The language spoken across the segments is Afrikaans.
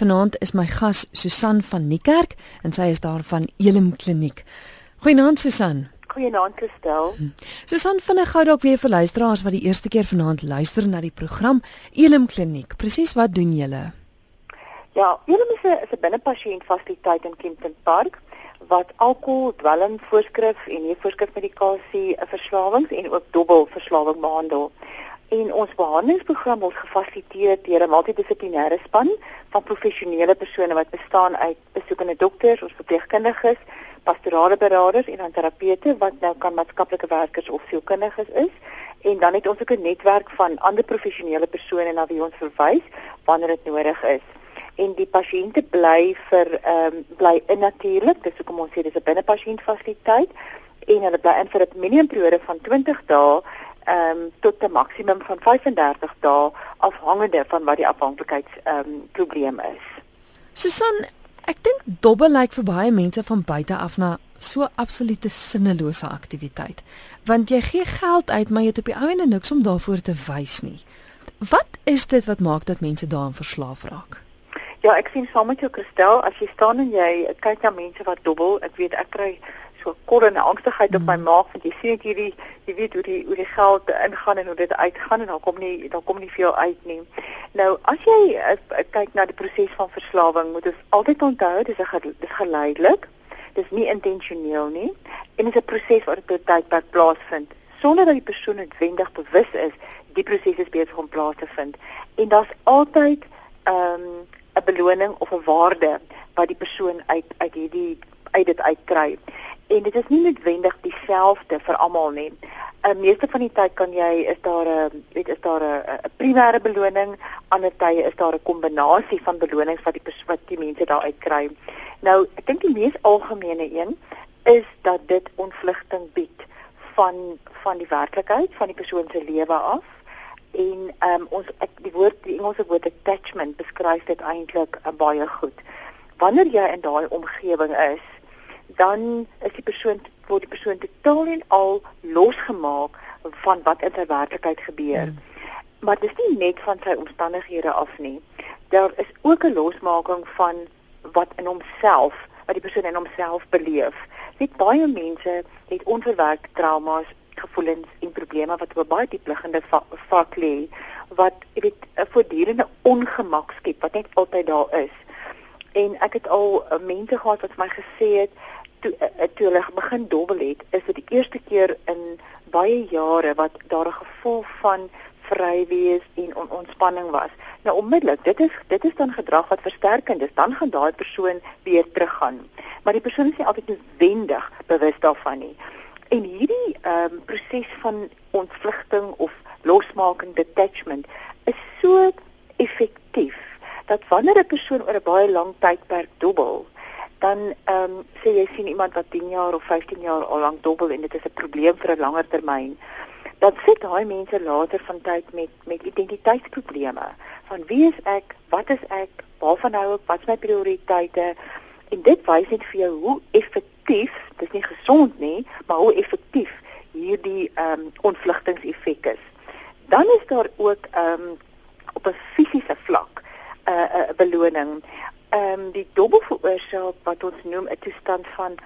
Vanaand is my gas Susan van Niekerk en sy is daar van Elim Kliniek. Goeienaand Susan. Goeienaand Christel. Hm. Susan, vinnig gou dalk weer vir luisteraars wat die eerste keer vanaand luister na die program Elim Kliniek. Presies wat doen julle? Ja, Elim is 'n is 'n binnepasiënt fasiliteit in Kempton Park wat alkohol, dwelm voorskrif en nie voorskrif medikasie, verslawings en ook dobbel verslawing behandel. En ons behandelingsprogram word gefasiliteer deur 'n multidissiplinêre span van professionele persone wat bestaan uit besoekende dokters, ons verpleegkundiges, pastorale beraders en dan terapeute wat nou kan maatskaplike werkers of sielkundiges is. En dan het ons ook 'n netwerk van ander professionele persone na wie ons verwys wanneer dit nodig is. En die pasiënte bly vir ehm um, bly in natuurlik, dis hoekom ons sê dis 'n binnepasiëntfasiliteit en hulle bly in vir 'n minimum periode van 20 dae ehm um, tot 'n maksimum van 35 dae afhangende van wat die afhanklikheids ehm um, probleem is. Susan, ek dink dobbel lyk vir baie mense van buite af na so absolute sinnelose aktiwiteit. Want jy gee geld uit, maar jy het op die ou ende niks om daarvoor te wys nie. Wat is dit wat maak dat mense daaraan verslaaf raak? Ja, ek sien saam met jou Christel, as jy staan en jy kyk na mense wat dobbel, ek weet ek kry so kol en angstigheid op my mm. maag want jy sien ek hierdie jy weet hoe die hoe die geld ingaan en hoe dit uitgaan en dan kom nie dan kom nie veel uit nie. Nou as jy uh, kyk na die proses van verslawing moet ons altyd onthou dis 'n dis geleidelik. Dis nie intentioneel nie en dit is 'n proses wat op tyd by plaasvind sonder dat die persoon noodwendig bewus is die proses is besig om plaas te vind. En daar's altyd ehm, 'n um, beloning of 'n waarde wat die persoon uit uit hierdie uit dit uitkry en dit is nie noodwendig dieselfde vir almal nie. uh, Meeste van die tyd kan jy is daar 'n weet is daar 'n primêre beloning, ander tye is daar 'n kombinasie van belonings wat die wat die mense daar uitkry. Nou, ek dink die mees algemene een is dat dit ontvlugting bied van van die werklikheid van die persoon se lewe af en um, ons ek, die woord die Engelse woord attachment beskryf dit eintlik uh, baie goed. Wanneer jy in daai omgewing is dan is die persoon word die persoon totaal en al losgemaak van wat in sy werklikheid gebeur. Hmm. Maar dit is nie net van sy omstandighede af nie. Daar is ook 'n losmaking van wat in homself, wat die persoon in homself beleef. Net baie mense het onverwerkte traumas, gevoelens en probleme wat op baie diep liggende vlak lê wat jy weet 'n voortdurende ongemak skep wat net altyd daar is. En ek het al uh, mense gehad wat vir my gesê het toe uh, toe hulle begin dobbel het, is dit die eerste keer in baie jare wat daar 'n gevoel van vry wees en on ontspanning was. Nou onmiddellik, dit is dit is dan gedrag wat versterkend is, dan gaan daai persoon weer teruggaan. Maar die persoon is nie altyd noodwendig bewus daarvan nie. En hierdie ehm um, proses van ontvlugting of losmaking detachment is so effektief dat wanneer 'n persoon oor 'n baie lang tydperk dobbel, dan ehm um, sê jy sien iemand wat 10 jaar of 15 jaar al lank dobbel en dit is 'n probleem vir 'n langer termyn. Dan sit daai mense later van tyd met met identiteitsprobleme. Van wie is ek? Wat is ek? Waarvan hou ek? Wat is my prioriteite? En dit wys net vir jou hoe effektief, dis nie gesond nie, maar hoe effektief hierdie ehm um, ontvlugtingseffek is. Dan is daar ook ehm um, op 'n fisiese vlak 'n uh, uh, beloning ehm um, die dobbel veroorsaak wat ons noem 'n toestand van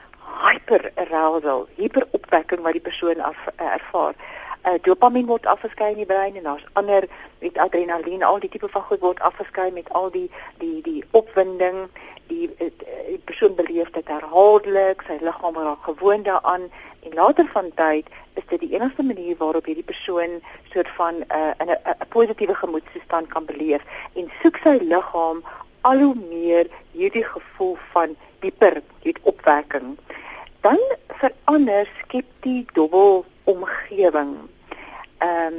hyperarousal, hiperopwekking wat die persoon af uh, ervaar. Uh, dopamien word afgeskei in die brein en daar's ander met adrenalien, al die tipe van goed word afgeskei met al die die die opwinding, die, die, die persoon beleef dit herhaaldelik, sy liggaam raak gewoond daaraan en later van tyd is dit die enigste manier waarop hierdie persoon soort van uh, in 'n positiewe gemoedstoestand kan beleef en soek sy liggaam al hoe meer hierdie gevoel van dieper hierdie opwekking dan verander skep die dobbel omgewing. Ehm um,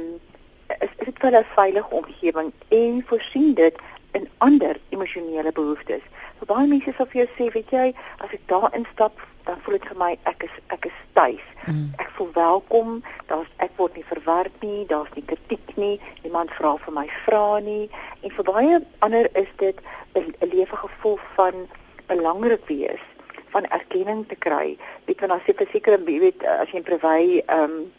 is, is dit wel 'n veilige omgewing en voorsien dit in ander emosionele behoeftes. Vir baie mense sal vir jou sê, weet jy, as ek daar instap, dan voel dit vir my ek is ek is tuis. Mm. Ek voel welkom. Daar's ek word nie verward nie, daar's nie kritiek nie. Niemand vra vir my vra nie. En vir baie ander is dit 'n lewe gevoel van belangrik wees, van erkenning te kry. Weet wanneer as jy verseker weet as jy in privé ehm um,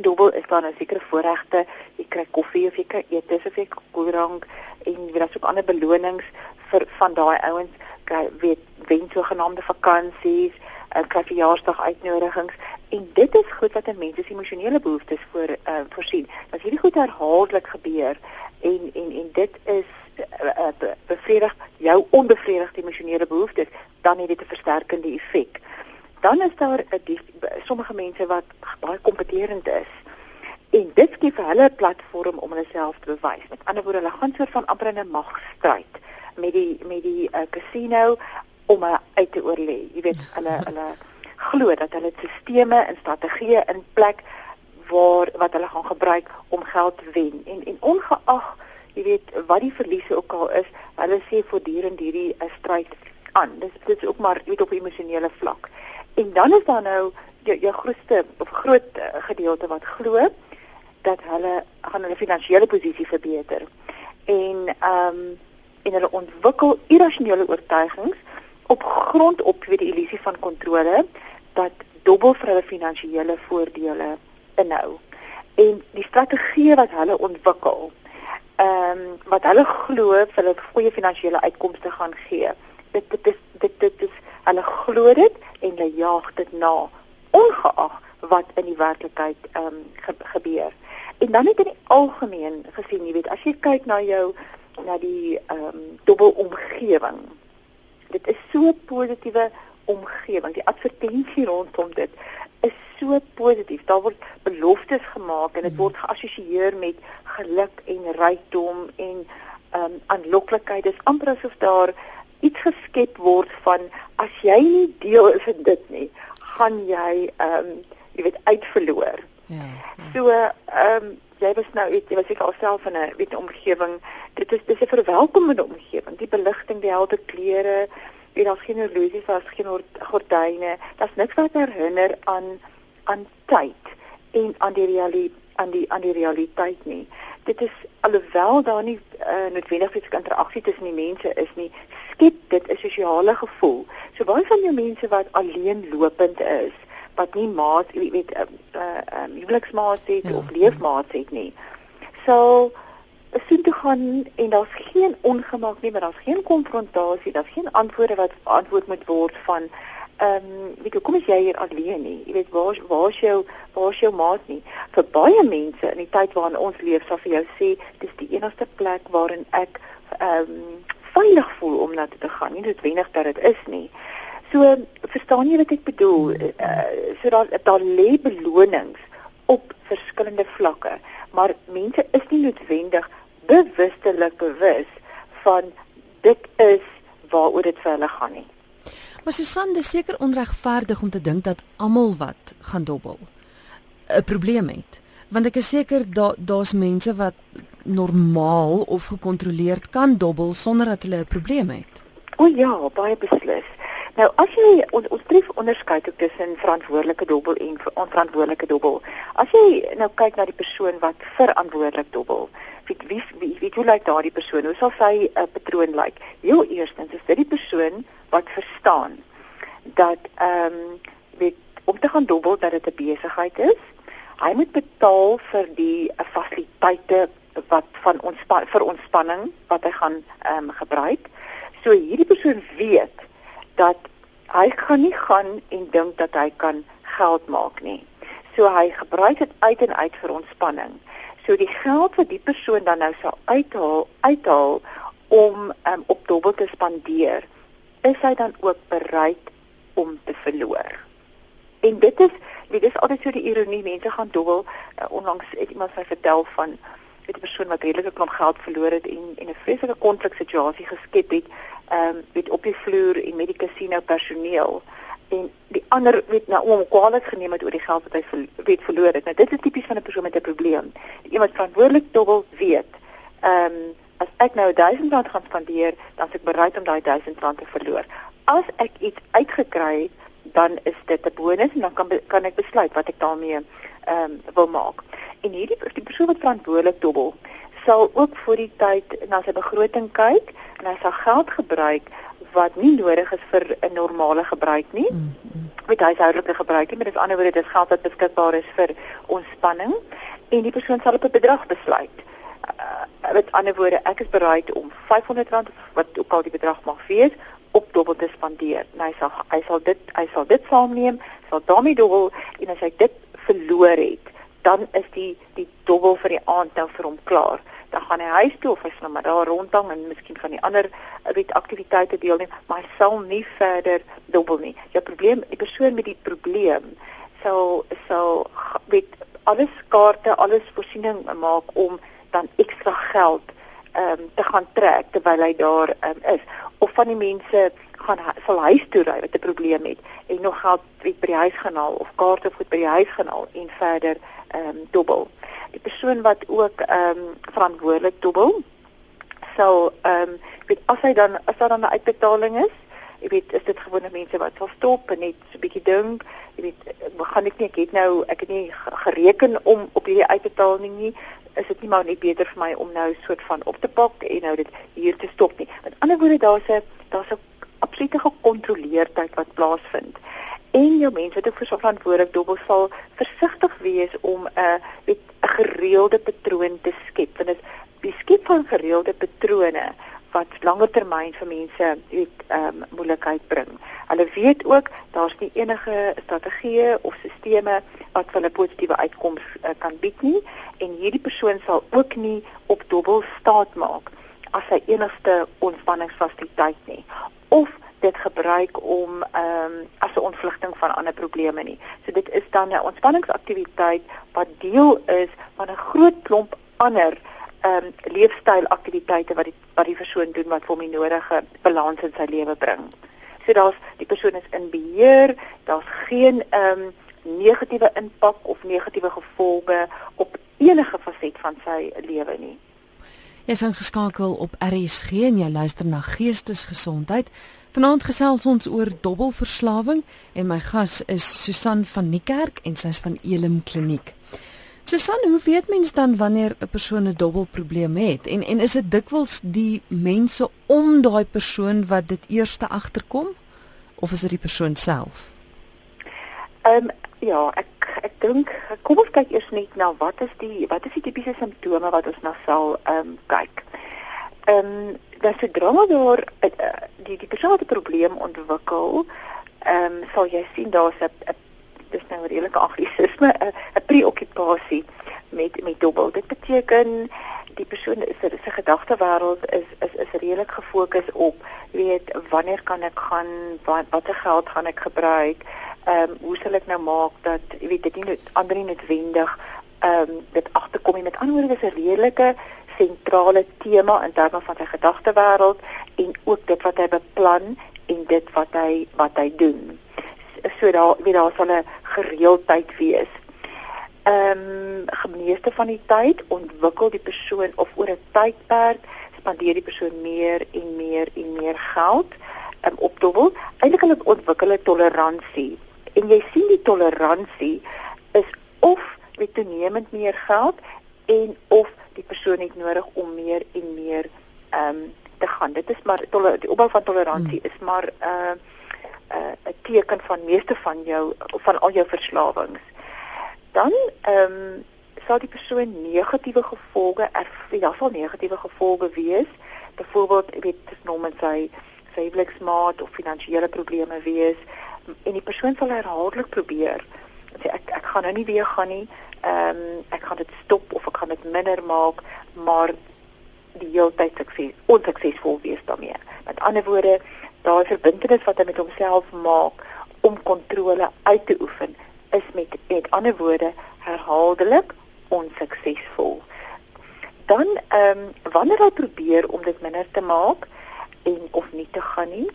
dobbel is daar 'n sekere voorregte. Jy kry koffie of jy kry etes of jy koeldrank en jy het ook ander belonings vir van daai ouens kry weet wen sogenaamde vakansies, uh, kry verjaarsdag uitnodigings en dit is goed wat 'n mens se emosionele behoeftes voor uh, voorsien. As hierdie goed herhaaldelik gebeur en en en dit is uh, bevredig jou onbevredigde emosionele behoeftes, dan het dit 'n versterkende effek. Dan is daar uh, sommige mense wat baie kompeterend is en dit gee vir hulle 'n platform om hulle self te bewys. Met ander woorde, hulle gaan soort van amper in 'n magstryd met die met die uh, casino om hulle uit te oorlê. Jy weet, hulle hulle glo dat hulle stelsels en strategieë in plek waar wat hulle gaan gebruik om geld te wen. En en ongeag jy weet wat die verliese ook al is, hulle sê voortdurend hierdie 'n eh, stryd aan. Dis dit is ook maar weet op emosionele vlak. En dan is daar nou jou, jou grootste of groot uh, gedeelte wat glo dat hulle gaan hulle finansiële posisie verbeter. En ehm um, en hulle ontwikkel irrasionele oortuigings op grond op weet die illusie van kontrole dat dobbel vir hulle finansiële voordele inhou. En die strategie wat hulle ontwikkel, ehm um, wat hulle glo vir hulle goeie finansiële uitkomste gaan gee. Dit dit is dit dit is hulle glo dit en hulle jaag dit na ongeag wat in die werklikheid ehm um, ge gebeur. En dan het in die algemeen gesien, jy weet, as jy kyk na jou na die ehm um, dobbel omgewing dit is so positiewe omgewing. Die advertensie rondom dit is so positief. Daar word beloftes gemaak en dit hmm. word geassosieer met geluk en rykdom en ehm um, aanloklikheid. Dis amper asof daar iets geskep word van as jy nie deel is van dit nie, gaan jy ehm um, jy weet uitverloor. Ja. ja. So ehm um, jy was nou iets jy was ek alself in 'n weet omgewing. Dit is dis 'n verwelkomende omgewing. Die beligting, die helder kleure, en daar's geen horlosie, daar's geen gordyne. Daar's niks wat herinner aan aan tyd en aan die realiteit aan die aan die realiteit nie. Dit is alhoewel daar nie uh, noodwendig fisiese interaksie tussen die mense is nie, skep dit 'n sosiale gevoel. So baie van die mense wat alleen lopend is, wat nie maat, jy weet, uh, eh, 'n uh, eh, um, huweliksmaat het ja. of leefmaat het nie. So sien toe gaan en daar's geen ongemak nie, maar daar's geen konfrontasie, daar's geen antwoorde wat antwoord moet word van ehm um, weet jy, kom as jy hier alleen nie. Jy weet waar waar's jou waar's jou maat nie. Vir baie mense in die tyd waarin ons leef, sal vir jou sê dis die enigste plek waarin ek ehm um, veilig voel om na toe te gaan. Nie noodwendig dat dit is nie. So verstaan jy wat ek bedoel? Uh, so daar daar lê belonings op verskillende vlakke, maar mense is nie noodwendig bewustelik bewus van dit is waaroor dit vir hulle gaan nie. Maar Susan, dis seker onregverdig om te dink dat almal wat gaan dobbel 'n probleem het. Want ek is seker daar daar's mense wat normaal of gekontroleerd kan dobbel sonder dat hulle 'n probleem het. O ja, baie beslis. Nou as jy ons ons tref onderskeid ook tussen verantwoordelike dobbel en onverantwoordelike dobbel. As jy nou kyk na die persoon wat verantwoordelik dobbel, wie wie wie, wie hoe lyk daardie persoon? Hoe sal sy 'n uh, patroon lyk? Heel eerstens is dit die persoon wat verstaan dat ehm um, weet om te gaan dobbel dat dit 'n besigheid is. Hy moet betaal vir die uh, fasiliteite wat van ons vir ontspanning wat hy gaan ehm um, gebruik. So hierdie persoon weet dat hy gaan nie gaan en dink dat hy kan geld maak nie. So hy gebruik dit uit en uit vir ontspanning. So die geld wat die persoon dan nou sal uithaal, uithaal om um, op dobbel te spandeer, is hy dan ook bereid om te verloor. En dit is, dit is altyd so die ironie, mense gaan dobbel. Uh, onlangs het iemand my vertel van 'n persoon wat redelike klomp geld verloor het en en 'n vreeslike konfliksituasie geskep het, ehm um, met op die vloer en met die casino personeel en die ander weet nou om kwaadlik geneem het oor die geld wat hy ver, weet verloor het. Nou dit is tipies van 'n persoon met 'n probleem. Iemand verantwoordelik dobbel weet. Ehm um, as ek nou 1000 rand gaan spandeer, dan is ek bereid om daai 1000 rand te verloor. As ek iets uitgekry het, dan is dit 'n bonus en dan kan kan ek besluit wat ek daarmee ehm um, wil maak. En hierdie die persoon wat verantwoordelik dobbel, sal ook vir die tyd na sy begroting kyk en hy sal geld gebruik wat nie nodig is vir 'n normale gebruik nie. Mm, mm. Met huishoudelike gebruik nie, maar dit is anderswoorde dit geld wat beskikbaar is vir ontspanning en die persoon sal op 'n bedrag besluit. uh, met ander woorde, ek is bereid om R500 of wat ook al die bedrag mag wees op dobbel te spandeer. Nou hy sal hy sal dit hy sal dit saamneem, sal daarmee dobbel en as hy dit verloor het, dan is die die dobbel vir die aand nou vir hom klaar dan gaan hy huis toe of hy sal maar daar rondhang en miskien van die ander weet aktiwiteite deelneem, maar hy sal nie verder dobbel nie. Jou probleem, die persoon met die probleem sal sal weet alles kaarte, alles voorsiening maak om dan ekstra geld ehm um, te gaan trek terwyl hy daar um, is. Of van die mense gaan sal huis toe ry met 'n probleem het en nog geld weet by die huis gaan haal of kaarte vir by die huis gaan haal en verder ehm um, dobbel die persoon wat ook ehm um, verantwoordelik dobbel sal ehm um, weet as hy dan as daar dan 'n uitbetaling is jy weet is dit gewone mense wat sal stop en net so 'n bietjie dink jy weet gaan ek nie ek het nou ek het nie gereken om op hierdie uitbetaling nie is dit nie maar net beter vir my om nou soort van op te pak en nou dit hier te stop nie. Met ander woorde daar's 'n daar's 'n absolute gekontroleerdheid wat plaasvind en jou mense wat ook vir so verantwoordelik dobbel sal versigtig wees om 'n uh, weet 'n gereelde patroon te skep want dit die skep van gereelde patrone wat langer termyn vir mense weet ehm um, moeilikheid bring. Hulle weet ook daar's nie enige strategieë of stelsels wat hulle positiewe uitkomste uh, kan bied nie en hierdie persoon sal ook nie op dobbel staat maak as sy enigste ontspanningsfasiliteit nie of dit gebruik om ehm um, as 'n ontvlugting van ander probleme nie. So dit is dan 'n ontspanningsaktiwiteit wat deel is van 'n groot klomp ander ehm um, leefstylaktiwiteite wat die wat die persoon doen wat hom die nodige balans in sy lewe bring. So daar's die persoon is in beheer, daar's geen ehm um, negatiewe impak of negatiewe gevolge op enige faset van sy lewe nie. Jy is ingeskakel op RSG en jy luister na Geestesgesondheid. Vanaand gesels ons oor dobbelverslawing en my gas is Susan van Niekerk en sy's van Elim Kliniek. Susan, hoe weet mens dan wanneer 'n persoon 'n dobbelprobleem het en en is dit dikwels die mense om daai persoon wat dit eerste agterkom of is dit die persoon self? Ehm um, ja, ek ek dink kom ons kyk eers net na wat is die wat is die tipiese simptome wat ons na sal ehm um, kyk. Ehm um, dat se drama daar uh, die die persoon 'n probleem ontwikkel, ehm um, sal jy sien daar's 'n dis nou 'n redelike anglisisme, 'n preokkupasie met met dobbel. Dit beteken die persoon is sy gedagtewêreld is is is redelik gefokus op weet wanneer kan ek gaan wat watter geld gaan ek gebruik ehm um, hoe sal ek nou maak dat jy weet dit nie ander nie noodwendig ehm um, dit agterkom nie met ander woorde is 'n redelike sentrale tema in terme van sy gedagtewêreld en ook dit wat hy beplan en dit wat hy wat hy doen. So daar wie daar sal 'n gereeldheid wees. Ehm um, gemeeste van die tyd ontwikkel die persoon of oor 'n tydperk spandeer die persoon meer en meer en meer geld um, op dobbel. Eintlik hulle ontwikkel 'n toleransie en jy sien die toleransie is of met toenemend meer geld en of die persoon het nodig om meer en meer ehm um, te gaan. Dit is maar die opbou van toleransie hmm. is maar 'n uh, 'n uh, 'n teken van meeste van jou van al jou verslawings. Dan ehm um, sal die persoon negatiewe gevolge ervaar, ja, sal negatiewe gevolge wees. Byvoorbeeld, jy weet, nom en sy huweliksmaat of finansiële probleme wees en die persoon sal herhaaldelik probeer sê ek ek gaan nou nie weer gaan nie ehm um, ek gaan dit stop of ek gaan dit minder maak, maar die hele tyd sukses, onsuksesvol wees daarmee. Met ander woorde, daai verbintenis wat hy met homself maak om kontrole uit te oefen, is met met ander woorde herhaaldelik onsuksesvol. Dan ehm um, wanneer hy probeer om dit minder te maak en of nie te gaan nie,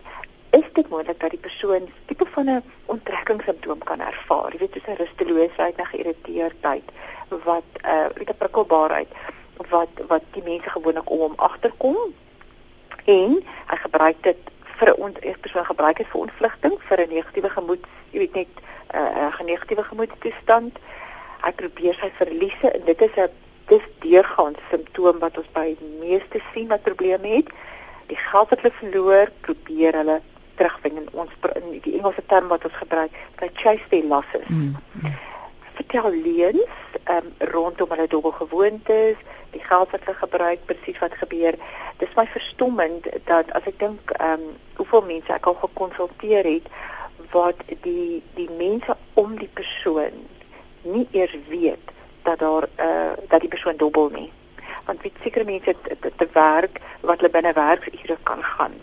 is dit moontlik dat die persoon tipe van 'n onttrekkingssimptoom kan ervaar. Jy weet, soos 'n rusteloosheid, 'n geïrriteerdheid wat uh eh, weet 'n prikkelbaarheid wat wat die mense gewoonlik om hom agterkom en hy gebruik dit vir 'n ont persoon gebruik dit vir ontvlugting, vir 'n negatiewe gemoed, jy weet net uh, 'n uh, negatiewe gemoedstoestand. Hy probeer sy verliese en dit is 'n dis deurgaans simptoom wat ons by die meeste sien wat probleme het. Die geld wat hulle verloor, probeer hulle terugwing in ons in die Engelse term wat ons gebruik, by chase their losses. Mm. Vertel leuns um, rondom hulle dobbelgewoontes, die geld wat hulle gebruik, presies wat gebeur. Dis my verstommend dat as ek dink ehm um, hoeveel mense ek al gekonsulteer het wat die die mense om die persoon nie eers weet dat daar eh uh, dat die persoon dobbel nie. Want weet sekere mense te, te werk wat hulle binne werksure kan gaan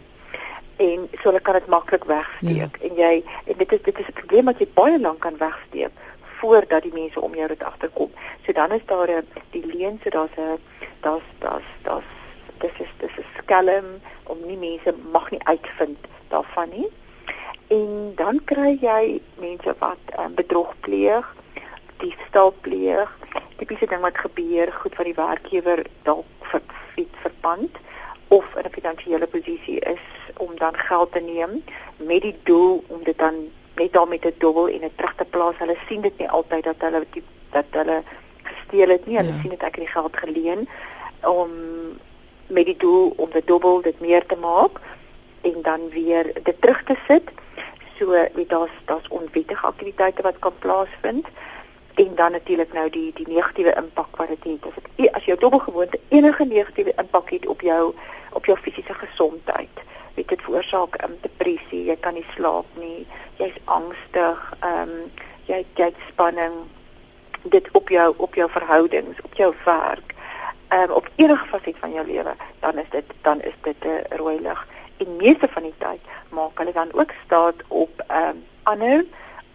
en so hulle kan dit maklik wegsteek ja. en jy en dit is dit is 'n probleem wat jy baie lank kan wegsteek voordat die mense om jou dit agterkom. So dan is daar 'n die leuen so daar's 'n daar's daar's daar's dis is dis is skelm om nie mense mag nie uitvind daarvan nie. En dan kry jy mense wat um, bedrog pleeg, diefstal pleeg, tipiese ding wat gebeur, goed wat die werkgewer dalk vir fiets verband of in 'n finansiële posisie is om dan geld te neem met die doel om dit dan net daarmee te dobbel en dit terug te plaas. Hulle sien dit nie altyd dat hulle die, dat hulle gesteel het nie. Hulle ja. sien dit ek het die geld geleen om met die doel om dit dobbel, dit meer te maak en dan weer dit terug te sit. So weet daar's daar's onwettige aktiwiteite wat kan plaasvind en dan natuurlik nou die die negatiewe impak wat dit het. As dit as jou dobbelgewoonte enige negatiewe impak het op jou op jou fisiese gesondheid weet dit veroorsaak um, depressie, jy kan nie slaap nie, jy's angstig, ehm um, jy jy spanning dit op jou op jou verhoudings, op jou werk, ehm um, op enige faset van jou lewe, dan is dit dan is dit 'n uh, rooi lig. En meeste van die tyd maak hulle dan ook staat op ehm um, ander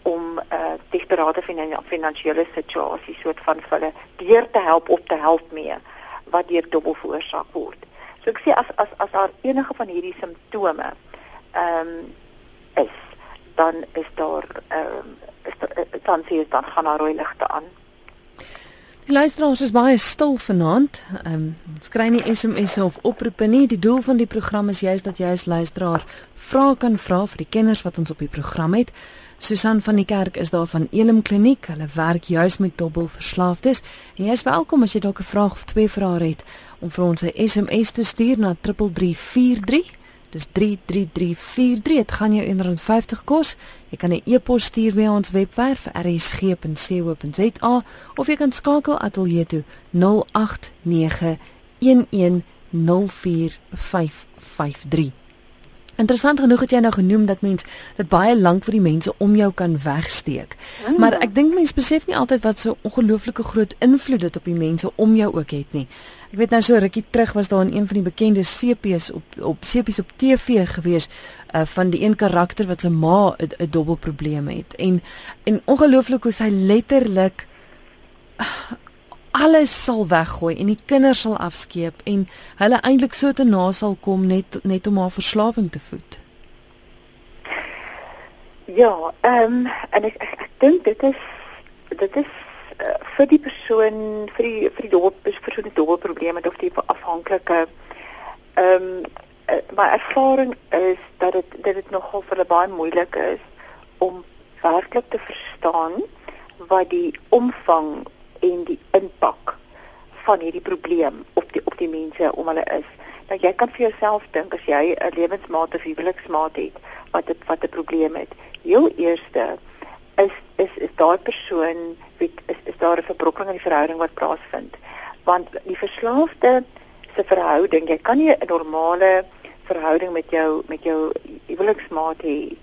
om 'n uh, eh, desperate finansiële situasie soort van vir hulle deur te help of te help mee wat deur dobbel veroorsaak word. So ek sê as as as daar enige van hierdie simptome ehm um, is, dan is daar ehm um, is daar eh, dan sien jy dan gaan daar rooi ligte aan. Die luisteraars is baie stil vanaand. Ehm um, ons kry nie SMS'e of oproepe nie. Die doel van die program is juist dat jy as luisteraar vra kan vra vir die kenners wat ons op die program het. Susan van die kerk is daar van Elim Kliniek. Hulle werk juis met dobbelverslaafdes en jy is welkom as jy dalk 'n vraag of twee vrae het om vir ons 'n SMS te stuur na 3343. Dis 33343. Dit gaan jou R150 kos. Jy kan 'n e-pos stuur via ons webwerf rsg.co.za of jy kan skakel ateljee toe 089 11045553. Interessant genoeg het jy nou genoem dat mens dit baie lank vir die mense om jou kan wegsteek. Mm. Maar ek dink mense besef nie altyd wat so ongelooflike groot invloed dit op die mense om jou ook het nie. Ek weet nou so rukkie terug was daar in een van die bekende CP's op op CP's op TV gewees uh, van die een karakter wat se ma 'n dobbelprobleem het en en ongelooflik hoe sy letterlik alles sal weggooi en die kinders sal afskeep en hulle eintlik so te na sal kom net net om haar verslawing te voed. Ja, ehm um, en ek ek, ek dink dit is dit is uh, vir die persoon vir die vir die dorp vir so 'n dobbelprobleem of die afhanklike ehm um, uh, my ervaring is dat dit dat dit nogal vir hulle baie moeilik is om werklik te verstaan wat die omvang en die impak van hierdie probleem op die op die mense om hulle is. Nou jy kan vir jouself dink as jy 'n lewensmaat of huweliksmaat het wat het, wat 'n probleem het. Heel eerste is is is daai persoon weet is is daar 'n verbrokkeling in die verhouding wat plaasvind. Want die verslaafde se verhouding, jy kan nie 'n normale verhouding met jou met jou huweliksmaat hê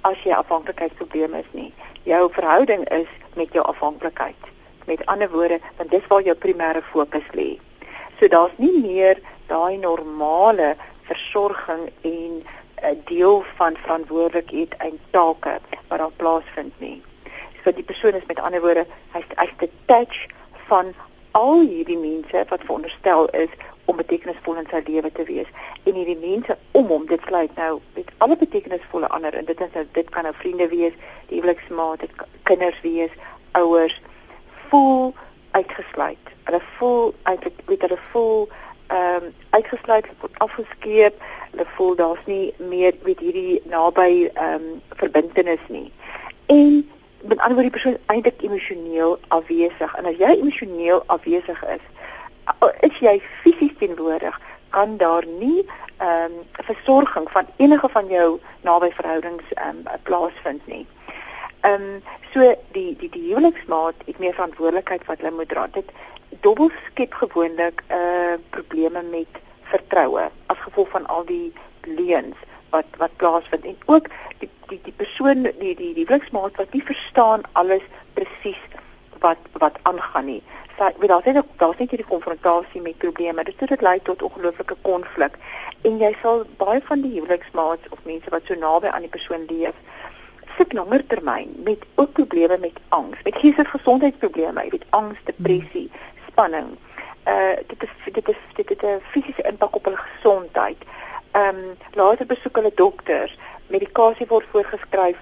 as jy afhanklikheidsprobleme is nie. Jou verhouding is met jou afhanklikheid. Met ander woorde, want dis waar jou primêre fokus lê. So daar's nie meer daai normale versorging en deel van verantwoordelikheid en take wat daar plaasvind nie. So die persoon is met ander woorde, hy's hy's detached van al hierdie mense wat veronderstel is om betekenisvol in sy lewe te wees en hierdie mense om hom dit sluit nou met alle betekenisvolle ander en dit is nou dit kan nou vriende wees, huweliksmaat, dit kinders wees, ouers voel uitgesluit. Hulle voel eintlik weet hulle voel ehm um, uitgesluit, afgeskeep. Hulle voel daar's nie meer weet hierdie naby ehm um, verbintenis nie. En met ander woorde die persoon eintlik emosioneel afwesig. En as jy emosioneel afwesig is, is jy fisies teenwoordig, kan daar nie ehm um, versorging van enige van jou naby verhoudings ehm um, plaasvind nie. Ehm um, so die die die huweliksmaat het meer verantwoordelikheid wat hulle moet dra. Dit dobbel skep gewoonlik 'n uh, probleme met vertroue as gevolg van al die leuns wat wat plaasvind en ook die die die persoon die die die werksmaat wat nie verstaan alles presies wat wat aangaan nie. Sy weet daar's net daar's net hierdie konfrontasie met probleme. Dit dit lei tot ongelooflike konflik en jy sal baie van die huweliksmaats of mense wat so naby aan die persoon leef sit langer termyn met ook probleme met angs, met geestelike gesondheidsprobleme, jy weet angs, depressie, spanning. Uh dit is dit is dit het 'n fisiese impak op hulle gesondheid. Ehm um, later besoek hulle dokters, medikasie word voorgeskryf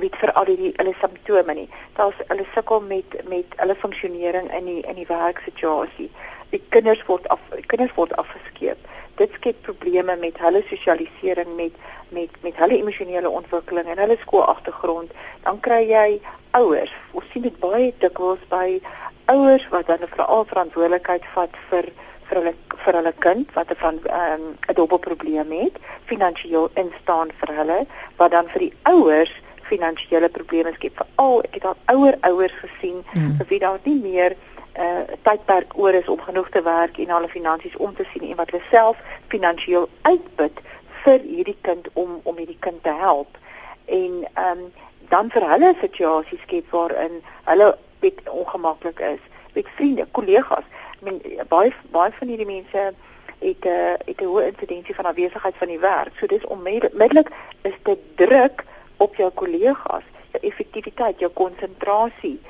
weet vir al die hulle simptome nie. Daar's hulle sukkel met met hulle funksionering in die in die werksituasie. Die kinders word af kinders word afgeskeep. Dit skep probleme met hulle sosialisering met met met hulle emosionele ontwikkeling en hulle skoolagtergrond. Dan kry jy ouers. Ons sien dit baie dikwels by ouers wat dan veral verantwoordelikheid vat vir vir hulle vir hulle kind wat 'n van ehm, 'n um, dubbel probleem het, finansiëel instaan vir hulle, wat dan vir die ouers finansiële probleme skep. Veral ek het al ouer ouers gesien mm. vir wie daar nie meer 'n uh, eh, tydperk oor is om genoeg te werk en hulle finansies om te sien en wat hulle self finansiëel uitput vir hierdie kind om om hierdie kind te help. En ehm um, dan vir hulle situasies skep waarin hulle baie ongemaklik is met vriende, kollegas. Ek meen baie baie van hierdie mense het 'n uh, het 'n hoë insidensie van afwesigheid van die werk. So dis onmiddellik is dit druk op jou kollegas, jou effektiwiteit, jou konsentrasie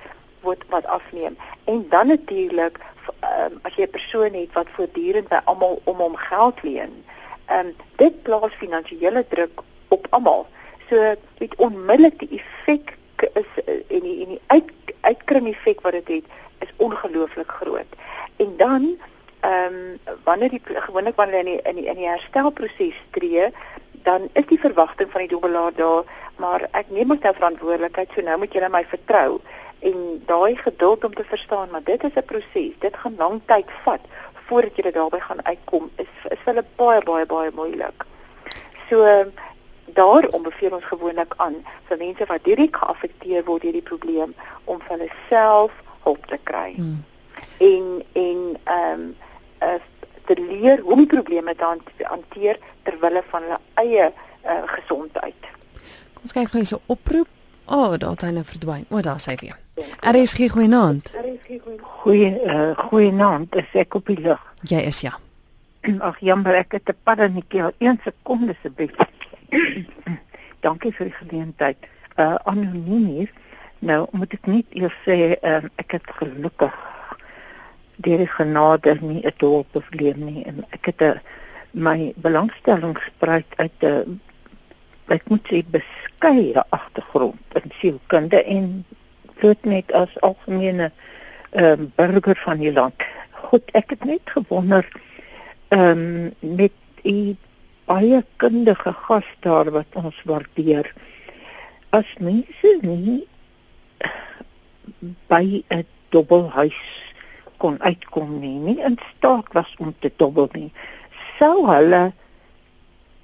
word wat afneem. En dan natuurlik um, as jy 'n persoon het wat voortdurend by almal om hom geld leen, ehm um, dit plaas finansiële druk op almal. So dit onmiddellik die effek is en die en die uit uitkring effek wat dit het is ongelooflik groot. En dan ehm um, wanneer die gewoonlik wanneer in die in die in die herstelproses tree, dan is die verwagting van die dobbelaar daar, maar ek neem my nou verantwoordelikheid, so nou moet julle my vertrou en daai geduld om te verstaan, maar dit is 'n proses. Dit gaan lank tyd vat voordat jy daarby gaan uitkom. Is is hulle baie baie baie moeilik. So daarom beveel ons gewoonlik aan vir mense wat direk geaffekteer word deur die probleem om vir hulle self hulp te kry. Hmm. En en ehm um, te leer hoe om die probleme te hanteer ter wille van hulle eie uh, gesondheid. Kom ons kyk gou hierse oproep. O, oh, daar het hy nou verdwyn. O, oh, daar sy weer. Er is geen goeie naam. Er is geen goeie uh, goeie naam. Dis ek op die lug. Jy is ja. Ag jammer ek het 'n paddennetjie al 1 sekonde se bek. Dankie vir die geleentheid. Uh anoniem hier. Nou moet ek net eers sê uh, ek het gelukkig deur die genade nie 'n dorpsprobleem nie en ek het 'n my belangstelling spruit uit 'n ek moet sê beskeie agtergrond in sielkunde en dit net as algemene ehm um, burger van die land. Goed, ek het net gewonder ehm um, met u baie kundige gas daar wat ons waardeer. As mense nie by 'n dubbelhuis kon uitkom nie, nie in staat was om te dobbel nie, sou hulle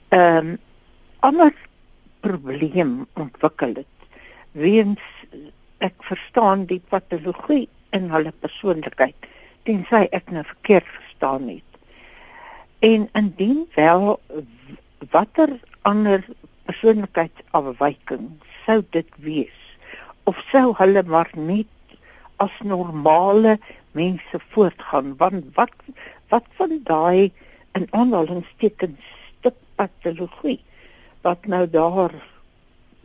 ehm um, ander probleem ontwikkel het. Weens ek verstaan die patologie in hulle persoonlikheid, tensy ek nou verkeerd verstaan het. En indien wel watter ander persoonlikheidsafwyking sou dit wees? Of sou hulle maar net as normale mense voortgaan? Want wat wat van daai in aanhalingstekens stuk patologie wat nou daar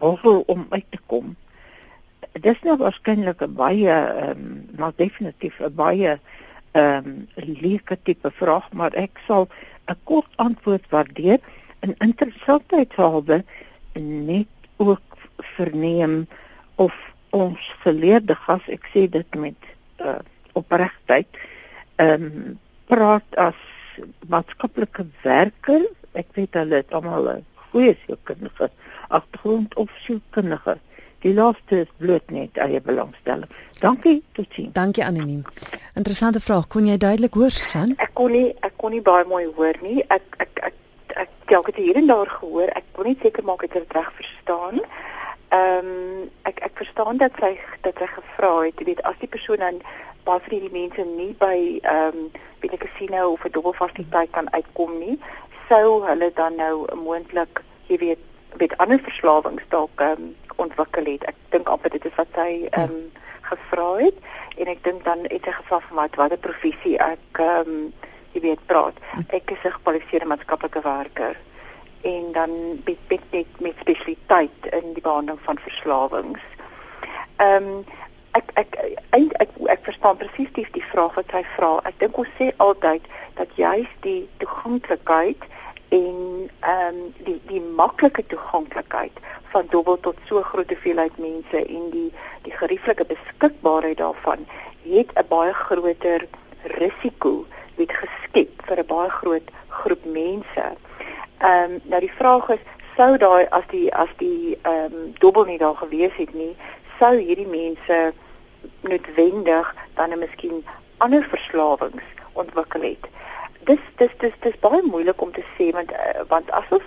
hoeveel om uit te kom? Dis nou waarskynlik 'n baie ehm um, maar definitief 'n baie ehm um, leuke tipe vraag maar ek sal 'n kort antwoord waardeer en interessantheidshalwe net ook verneem of ons geleerde gas ek sê dit met uh, opregtheid ehm um, praat as maatskaplike werker. Ek weet hulle het almal 'n goeie sielkundige agtergrond of sielkundige. Die laaste is bloot net eie belangstelling. Dankie, totsiens. Dankie anoniem. Interessante vraag. Kon jy duidelik hoor, Susan? Ek kon nie ek kon nie baie mooi hoor nie. Ek ek ek ek ek het hier en daar gehoor. Ek kon nie seker maak ek het dit reg verstaan. Ehm um, ek ek verstaan dat sy dat sy gevra het, jy weet, as die persoon dan baie van hierdie mense nie by ehm um, by 'n casino of 'n dubbelfasiliteit kan uitkom nie, sou hulle dan nou moontlik, jy weet, met ander verslawings dalk ehm um, ontwikkel het. Ek dink amper dit is wat hy ehm um, gevra het en ek dink dan het hy gevra vir wat watter professie ek ehm um, jy weet praat. Ek is 'n gekwalifiseerde maatskaplike werker en dan met met met, met spesialiteit in die behandeling van verslawings. Ehm um, ek ek ek ek, ek verstaan presies die, die vraag wat hy vra. Ek dink ons sê altyd dat juist die toeganklikheid en ehm um, die die maklike toeganklikheid van dobbel tot so groot hoeveelheid mense en die die gerieflike beskikbaarheid daarvan het 'n baie groter risiko met geskep vir 'n baie groot groep mense. Ehm um, nou die vraag is sou daai as die as die ehm um, dobbel nie daar gewees het nie, sou hierdie mense noodwendig dan 'n miskien ander verslawings ontwikkel het. Dis dis dis dis baie moeilik om te sê want uh, want as ons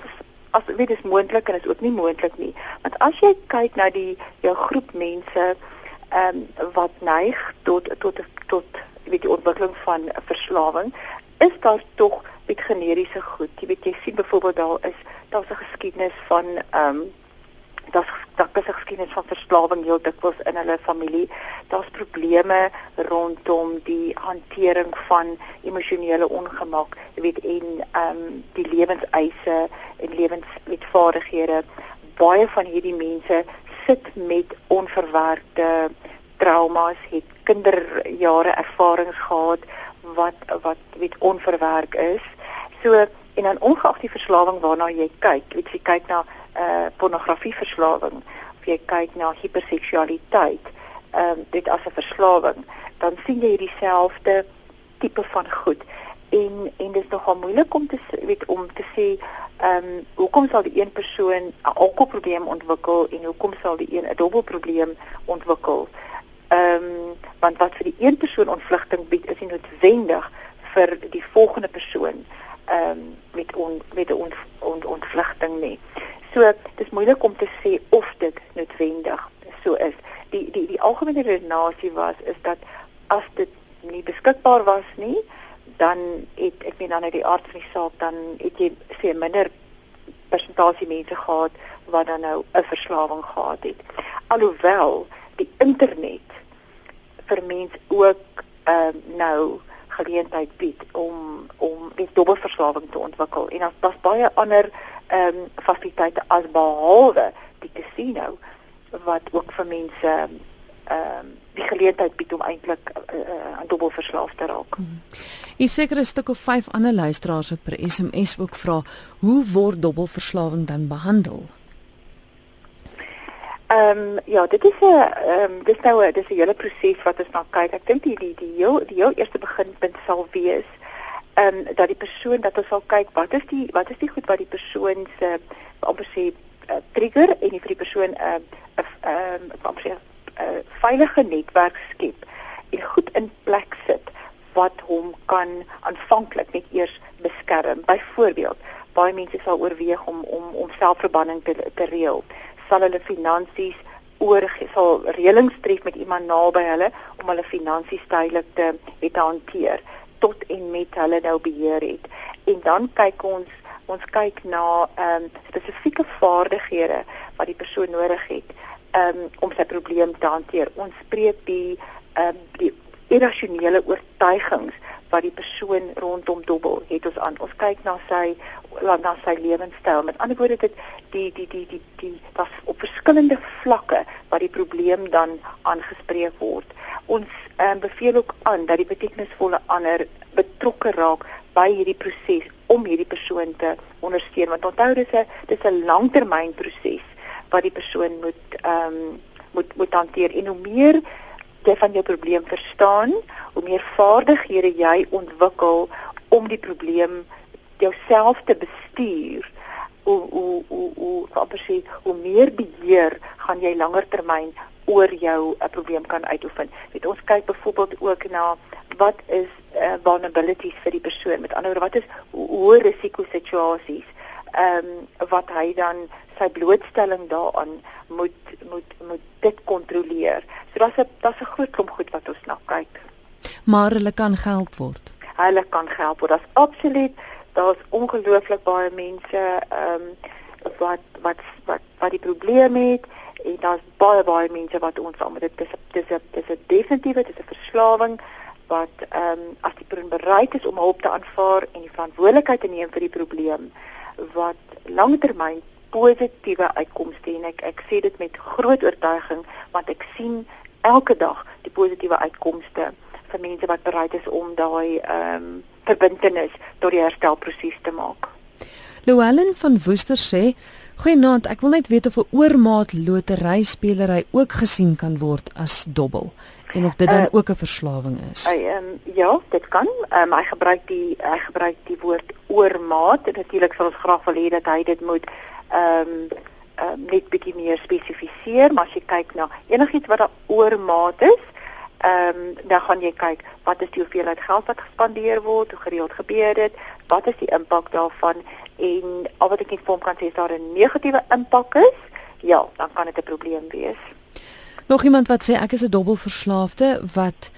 as weet dis moontlik en is ook nie moontlik nie. Want as jy kyk na die jou groep mense ehm um, wat neig tot tot tot weet die ontwikkeling van verslawing, is daar tog met generiese goed. Jy weet jy sien byvoorbeeld daar is daar's 'n geskiedenis van ehm um, daar is 'n geskiedenis van verslawing heel dikwels in hulle familie. Daar's probleme rondom die hantering van emosionele ongemak, jy weet en ehm um, die lewenseise en lewensvaardighede. Baie van hierdie mense sit met onverwerkte trauma's, het kinderjare ervarings gehad wat wat weet onverwerk is. So en dan ongeag die verslawing waarna jy kyk, weet jy kyk na uh pornografieverslawing of jy kyk na hiperseksualiteit, ehm um, dit as 'n verslawing, dan sien jy dieselfde tipe van goed. En en dit is nogal moeilik om te weet om te sê ehm um, hoekom sal die een persoon 'n alkoholprobleem ontwikkel en hoekom sal die een 'n dubbelprobleem ontwikkel? Ehm um, want wat vir die een persoon ontvlugting bied, is nie noodwendig vir die volgende persoon ehm um, met on, met 'n ont, ont, ontvlugting nie. So dis moeilik om te sê of dit noodwendig so is. Die die die algemene redenasie was is dat as dit nie beskikbaar was nie, dan het ek meen dan uit die aard van die saak dan het jy sê minder persentasie mense gehad wat dan nou 'n verslawing gehad het. Alhoewel die internet vir mense ook ehm uh, nou geleentheid bied om om die dubbelverslawing te ontwikkel en daar's baie ander ehm um, fasiliteite as behalwe die casino wat ook vir mense ehm um, die geleentheid bied om eintlik uh, uh, aan dubbelverslaaf te raak. Hmm. Hier seker 'n stuk of 5 ander luisteraars wat per SMS ook vra, hoe word dubbelverslawing dan behandel? Ehm um, ja, dit is 'n ehm um, dis nou 'n dis 'n hele proses wat ons na kyk. Ek dink die die die heel die heel eerste beginpunt sal wees ehm um, dat die persoon dat ons sal kyk wat is die wat is die goed wat die persoon se amper sê uh, trigger en die vir die persoon 'n uh, 'n ehm amper sê 'n uh, veilige netwerk skep en goed in plek sit wat hom kan aanvanklik net eers beskerm. Byvoorbeeld, baie mense sal oorweeg om om om selfverbanning te te reël. Sal hulle finansies oor sal reëlings tref met iemand naby hulle om hulle finansies tydelik te te hanteer tot en met hulle nou beheer het. En dan kyk ons ons kyk na ehm um, spesifieke vaardighede wat die persoon nodig het um, om sy probleem te hanteer. Ons spreek die ehm um, die irrasionele oortuigings wat die persoon rondom dobbel het ons aan. Ons kyk na sy na sy lewenstyl. Met ander woorde dit die die die die die was op verskillende vlakke wat die probleem dan aangespreek word. Ons um, beveel ook aan dat die betekenisvolle ander betrokke raak by hierdie proses om hierdie persoon te ondersteun want onthou dis 'n dis 'n langtermynproses wat die persoon moet ehm um, moet moet hanteer en hoe meer jy van jou probleem verstaan, hoe meer vaardighede jy ontwikkel om die probleem jouself te bestuur, hoe hoe hoe hoe amper hoe meer beheer gaan jy langer termyn oor jou 'n probleem kan uitoefen. Weet ons kyk byvoorbeeld ook na wat is uh, vulnerabilities vir die persoon. Met ander woorde, wat is hoë risiko situasies? Ehm um, wat hy dan sy blootstelling daaraan moet moet moet dit kontroleer. So daar's 'n daar's 'n groot klomp goed wat ons na kyk. maar hulle kan gehelp word. Hulle kan gehelp word. Daar's absoluut daar's ongelooflik baie mense ehm um, wat wat wat wat die probleem het en daar's baie baie mense wat ons saam met dit dis dis dis 'n definitiewe dis 'n verslawing wat ehm um, as die persoon bereid is om hulp te aanvaar en die verantwoordelikheid te neem vir die probleem wat langtermyn positiewe uitkomste en ek ek sê dit met groot oortuiging want ek sien elke dag die positiewe uitkomste vir mense wat bereid is om daai ehm um, verbintenis tot die herstelproses te maak. Louwelen van Woester sê: "Goeienaand, ek wil net weet of 'n oormaat lotery spelery ook gesien kan word as dobbel en of dit dan uh, ook 'n verslawing is." Ehm um, ja, dit kan. Ehm um, hy gebruik die hy gebruik die woord oormaat en natuurlik sal ons graag wil hê dat hy dit moet ehm um, um, net bietjie meer spesifiseer, maar as jy kyk na enigiets wat 'n oormaat is, ehm um, dan gaan jy kyk wat is die hoeveelheid geld wat gespandeer word, hoe gereeld gebeur dit, wat is die impak daarvan en al wat ek net vir hom kan sê is daar 'n negatiewe impak is, ja, dan kan dit 'n probleem wees. Nog iemand wat sê ek is 'n dubbelverslaafde wat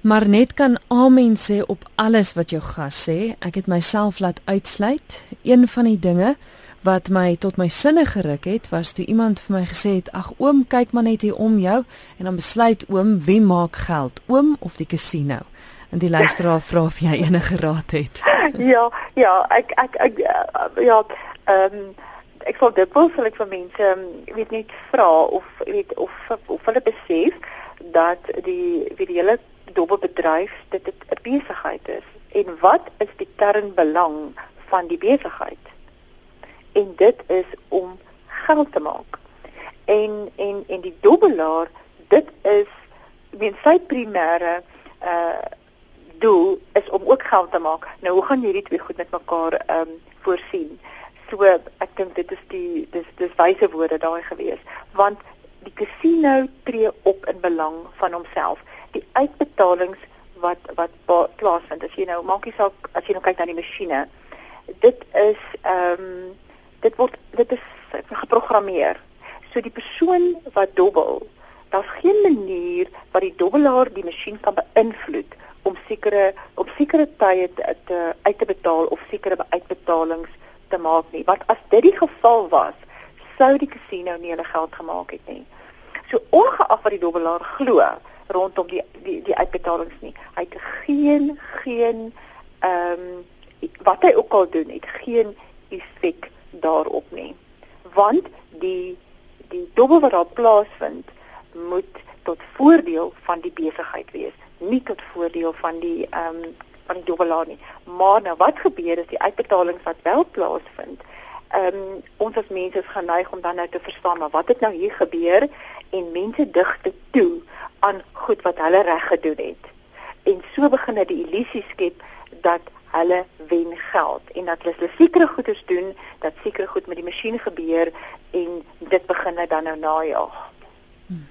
maar net kan amen sê op alles wat jou gas sê. Ek het myself laat uitsluit. Een van die dinge wat my tot my sinne geruk het was toe iemand vir my gesê het ag oom kyk maar net hier om jou en dan besluit oom wie maak geld oom of die casino? En die luisteraar vra of jy enige raad het. Ja ja ek ek, ek uh, ja ehm um, ek sal dit wil vir mense um, weet net vra of weet of of hulle besef dat die wie die hele dobbelbedryf dit 'n besigheid is. En wat is die kernbelang van die besigheid en dit is om geld te maak. En en en die dobbelaar, dit is mens sy primêre uh doel is om ook geld te maak. Nou hoe gaan hierdie twee goed met mekaar ehm um, voorsien? So ek dink dit is die dis dis wyse woorde daai gewees want die casino tree op in belang van homself. Die uitbetalings wat wat plaasvind as jy nou maak jy saak as jy nou kyk na die masjiene. Dit is ehm um, dit word dit is geprogrammeer. So die persoon wat dobbel, daar's geen manier wat die dobbelaar die masjien kan beïnvloed om sekere op sekere tye te, te uit te betaal of sekere uitbetalings te maak nie. Want as dit die geval was, sou die casino nie hulle geld gemaak het nie. So ongeag wat die dobbelaar glo rondom die die die uitbetalings nie, hy het geen geen ehm um, wat hy ook al doen, het geen effek daarop nie. Want die die dobbel wat daar plaasvind moet tot voordeel van die besigheid wees, nie tot voordeel van die ehm um, van die dobbelaar nie. Maar nou wat gebeur is die uitbetalings wat wel plaasvind. Ehm um, ons as mense is geneig om dan nou te verstaan maar wat het nou hier gebeur en mense dig te toe aan goed wat hulle reg gedoen het. En so begin dit die illusie skep dat hulle wen geld en dat hulle sekere goeders doen dat sekere goed met die masjien gebeur en dit begin net dan nou najaag. Hmm.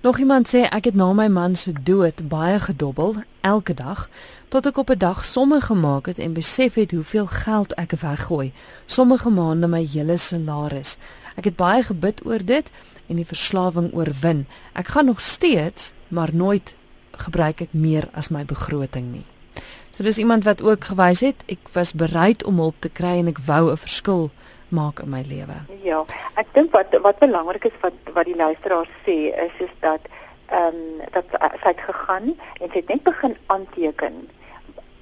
Nog iemand sê ek het na my man se dood baie gedobbel elke dag tot ek op 'n dag somme gemaak het en besef het hoeveel geld ek weggooi. Sommige maande my hele salaris. Ek het baie gebid oor dit en die verslawing oorwin. Ek gaan nog steeds, maar nooit gebruik ek meer as my begroting nie. So dis iemand wat ook gewys het ek was bereid om hulp te kry en ek wou 'n verskil maak in my lewe. Ja, ek dink wat wat belangrik is wat wat die luisteraar sê is is dat ehm um, dat sy het gegaan en sy het net begin aanteken.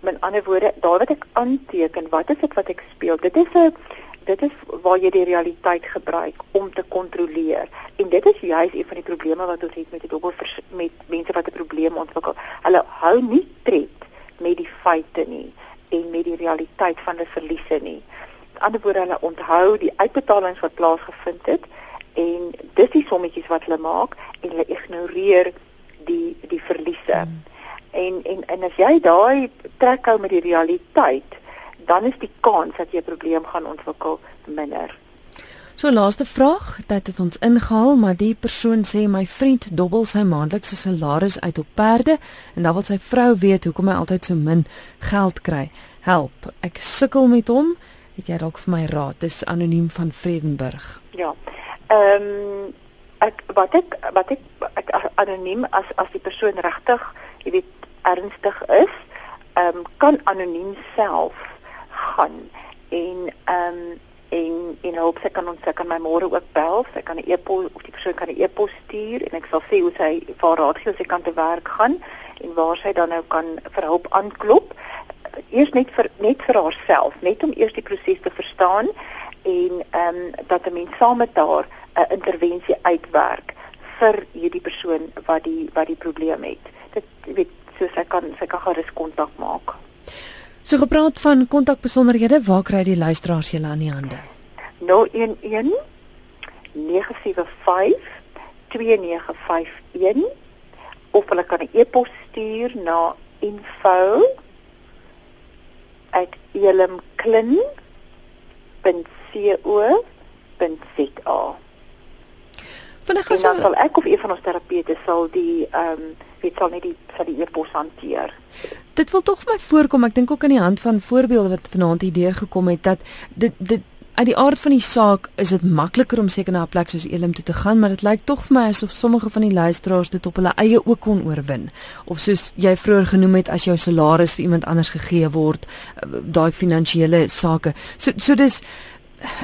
Met ander woorde, daar wat ek aanteken, wat is dit wat ek speel? Dit is 'n dit is waar jy die realiteit gebruik om te kontroleer. En dit is juis een van die probleme wat ons het met die dobbel met mense wat 'n probleem ontwikkel. Hulle hou nie tred met die feite nie en met die realiteit van die verliese nie. Met ander woorde hulle onthou die uitbetalings wat plaasgevind het en dis die sommetjies wat hulle maak en hulle ignoreer die die verliese. Hmm. En en en as jy daai trek hou met die realiteit, dan is die kans dat jy 'n probleem gaan ontwikkel minder. So laaste vraag, dit het ons ingehaal, maar die persoon sê my vriend dobbel sy maandelikse salaris uit op perde en dan wil sy vrou weet hoekom hy altyd so min geld kry. Help, ek sukkel met hom. Het jy dalk vir my raad? Dis anoniem van Vredenburg. Ja. Ehm um, ek wat ek wat ek, ek anoniem as as die persoon regtig, jy weet ernstig is, ehm um, kan anoniem self gaan en ehm um, en en hoop sy kan ons sy kan my môre ook bel, sy kan 'n e-pos of die persoon kan 'n e-pos stuur en ek sal sê hoe sy vir raad gee as sy kan te werk gaan en waar sy dan nou kan vir hulp aanklop. Eers net vir net vir haarself, net om eers die proses te verstaan en ehm um, dat 'n mens saam met haar 'n intervensie uitwerk vir hierdie persoon wat die wat die probleem het. Dit weet so sy kan sy kan gerus kontak maak. So gepraat van kontakbesonderhede, waar kry die luisteraars julle aan die hande? 011 975 2951 of hulle kan 'n e-pos stuur na info@elimklin.co.za. Vinnig as dan sal ek of een van ons terapeute sal die ehm um, weet sal net die sal die e-pos hanteer. Dit wil tog vir my voorkom, ek dink ook aan die hand van voorbeelde wat vanaand hier deurgekom het dat dit dit uit die aard van die saak is dit makliker om seker na 'n plek soos Elim toe te gaan, maar dit lyk tog vir my asof sommige van die luisteraars dit op hulle eie ook kon oorwin. Of soos jy vroeër genoem het as jou salaris vir iemand anders gegee word, eh, daai finansiële sake. So so dis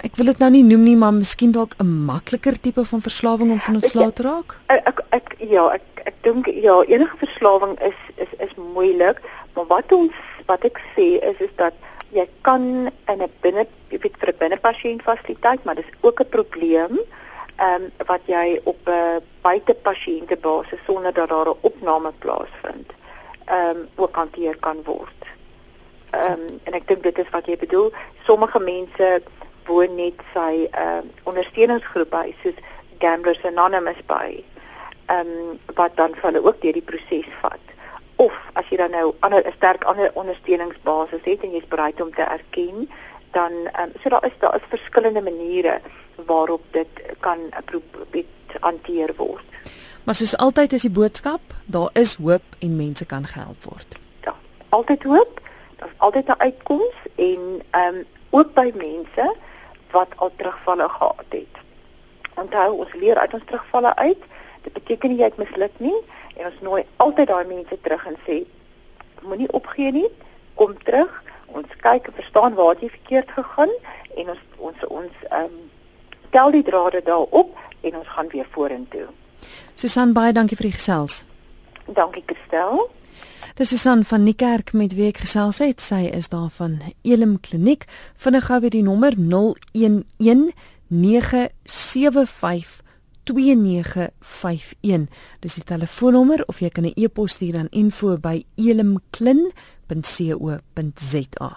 ek wil dit nou nie noem nie, maar miskien dalk 'n makliker tipe van verslawing om van ontslae te raak. Ek ek, ek ja, ek ek dink ja, enige verslawing is is is moeilik, maar wat ons wat ek sê is is dat jy kan in 'n binne weet vir 'n binnepasiënt fasiliteit, maar dis ook 'n probleem ehm um, wat jy op 'n buitepasiënte basis sonder dat daar 'n opname plaasvind. Ehm um, ook hanteer kan word. Ehm um, en ek dink dit is wat jy bedoel. Sommige mense woon net sy ehm um, ondersteuningsgroep by, soos Gamblers Anonymous by. Ehm um, wat dan vir hulle ook deur die proses vat of as jy dan nou ander 'n sterk ander ondersteuningsbasis het en jy's bereid om te erken, dan um, so daar is daar is verskillende maniere waarop dit kan probeer hanteer word. Maar soos altyd is die boodskap, daar is hoop en mense kan gehelp word. Ja, altyd hoop. Daar's altyd 'n uitkoms en ehm um, ook by mense wat al terugvalle gehad het. Onthou, ons leer uit ons terugvalle uit. Dit beteken nie jy het misluk nie en ons nooi altyd daai mense terug en sê moenie opgee nie, kom terug. Ons kyk en verstaan waar jy verkeerd gegaan en ons ons ons ehm um, tel die drade daarop en ons gaan weer vorentoe. Susan baie dankie vir die gesels. Dankie Christel. Dis Susan van Niekerk met wie ek gesels het. Sy is daar van Elim Kliniek. Vinnig gou weer die nommer 011 975 2951. Dis die telefoonnommer of jy kan 'n e-pos stuur aan info@elimklin.co.za.